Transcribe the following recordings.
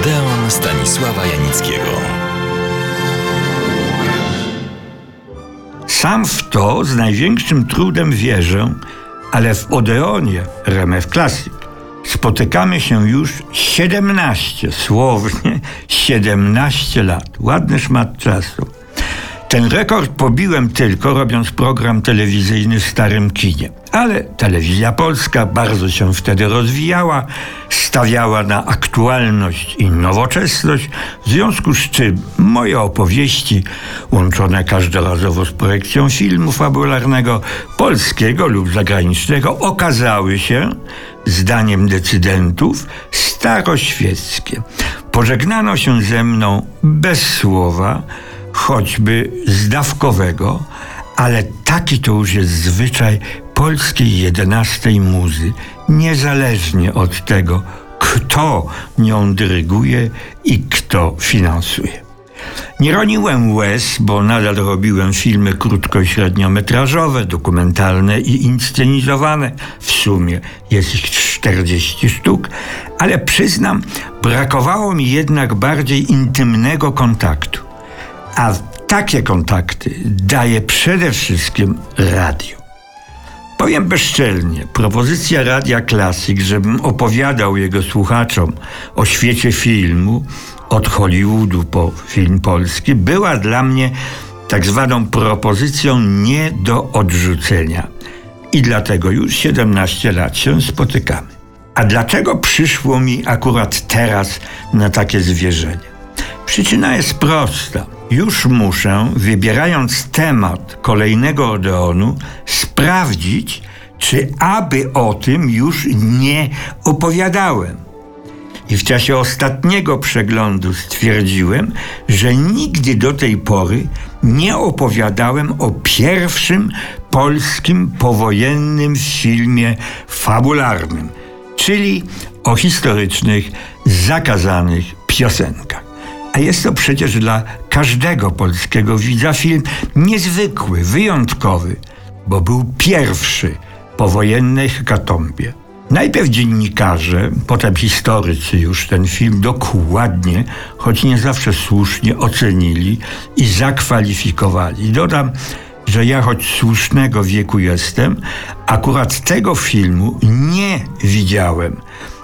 Odeon Stanisława Janickiego. Sam w to z największym trudem wierzę, ale w Odeonie RMF Classic spotykamy się już 17, słownie 17 lat. Ładny szmat czasu. Ten rekord pobiłem tylko robiąc program telewizyjny w starym kinie. Ale telewizja polska bardzo się wtedy rozwijała, stawiała na aktualność i nowoczesność, w związku z czym moje opowieści, łączone każdorazowo z projekcją filmu fabularnego, polskiego lub zagranicznego, okazały się, zdaniem decydentów, staroświeckie. Pożegnano się ze mną bez słowa, choćby zdawkowego, ale taki to już jest zwyczaj polskiej jedenastej muzy, niezależnie od tego, kto nią dyryguje i kto finansuje. Nie roniłem łez, bo nadal robiłem filmy krótko- średniometrażowe, dokumentalne i inscenizowane. W sumie jest ich 40 sztuk, ale przyznam, brakowało mi jednak bardziej intymnego kontaktu. A takie kontakty daje przede wszystkim radio. Powiem bezczelnie, propozycja Radia Klasyk, żebym opowiadał jego słuchaczom o świecie filmu, od Hollywoodu po film polski, była dla mnie tak zwaną propozycją nie do odrzucenia. I dlatego już 17 lat się spotykamy. A dlaczego przyszło mi akurat teraz na takie zwierzenie? Przyczyna jest prosta. Już muszę, wybierając temat kolejnego Odeonu, sprawdzić, czy aby o tym już nie opowiadałem. I w czasie ostatniego przeglądu stwierdziłem, że nigdy do tej pory nie opowiadałem o pierwszym polskim powojennym filmie fabularnym, czyli o historycznych, zakazanych piosenkach. A jest to przecież dla każdego polskiego widza film niezwykły, wyjątkowy, bo był pierwszy powojennej hekatombie. Najpierw dziennikarze, potem historycy już ten film dokładnie, choć nie zawsze słusznie ocenili i zakwalifikowali. Dodam, że ja choć słusznego wieku jestem, akurat tego filmu nie widziałem.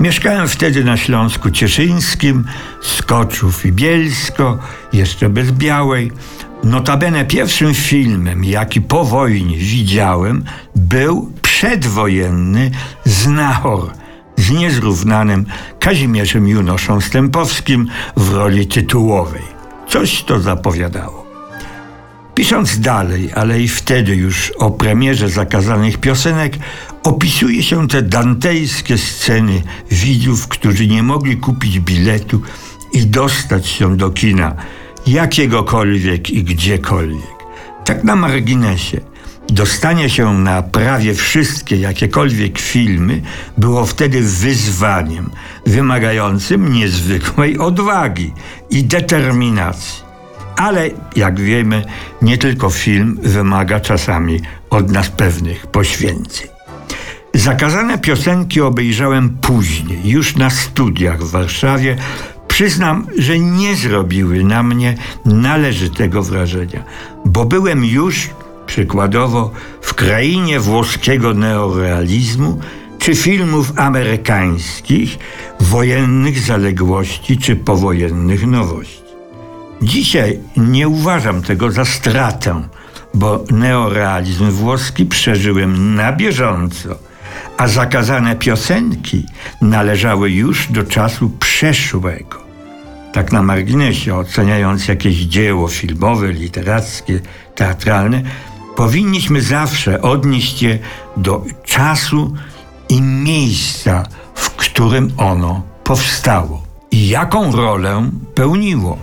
Mieszkałem wtedy na Śląsku Cieszyńskim, Skoczów i Bielsko, jeszcze bez Białej. Notabene pierwszym filmem, jaki po wojnie widziałem, był przedwojenny Znachor z niezrównanym Kazimierzem Junoszą Stępowskim w roli tytułowej. Coś to zapowiadało. Pisząc dalej, ale i wtedy już o premierze zakazanych piosenek, opisuje się te dantejskie sceny widzów, którzy nie mogli kupić biletu i dostać się do kina jakiegokolwiek i gdziekolwiek. Tak na marginesie. Dostanie się na prawie wszystkie jakiekolwiek filmy było wtedy wyzwaniem wymagającym niezwykłej odwagi i determinacji. Ale jak wiemy, nie tylko film wymaga czasami od nas pewnych poświęceń. Zakazane piosenki obejrzałem później, już na studiach w Warszawie. Przyznam, że nie zrobiły na mnie należytego wrażenia, bo byłem już przykładowo w krainie włoskiego neorealizmu czy filmów amerykańskich, wojennych zaległości czy powojennych nowości. Dzisiaj nie uważam tego za stratę, bo neorealizm włoski przeżyłem na bieżąco, a zakazane piosenki należały już do czasu przeszłego. Tak na marginesie, oceniając jakieś dzieło filmowe, literackie, teatralne, powinniśmy zawsze odnieść je do czasu i miejsca, w którym ono powstało i jaką rolę pełniło.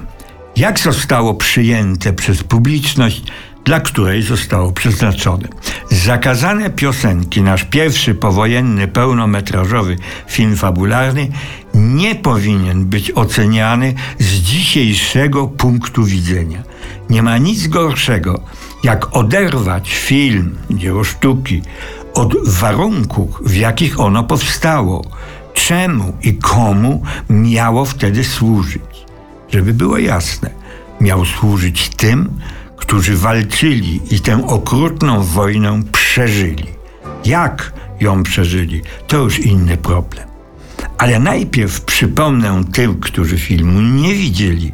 Jak zostało przyjęte przez publiczność, dla której zostało przeznaczone. Zakazane piosenki, nasz pierwszy powojenny pełnometrażowy film fabularny, nie powinien być oceniany z dzisiejszego punktu widzenia. Nie ma nic gorszego, jak oderwać film, dzieło sztuki, od warunków, w jakich ono powstało, czemu i komu miało wtedy służyć. Żeby było jasne, miał służyć tym, którzy walczyli i tę okrutną wojnę przeżyli. Jak ją przeżyli, to już inny problem. Ale najpierw przypomnę tym, którzy filmu nie widzieli,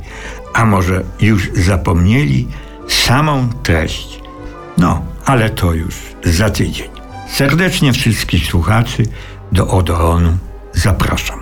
a może już zapomnieli, samą treść. No, ale to już za tydzień. Serdecznie wszystkich słuchaczy do Odeonu zapraszam.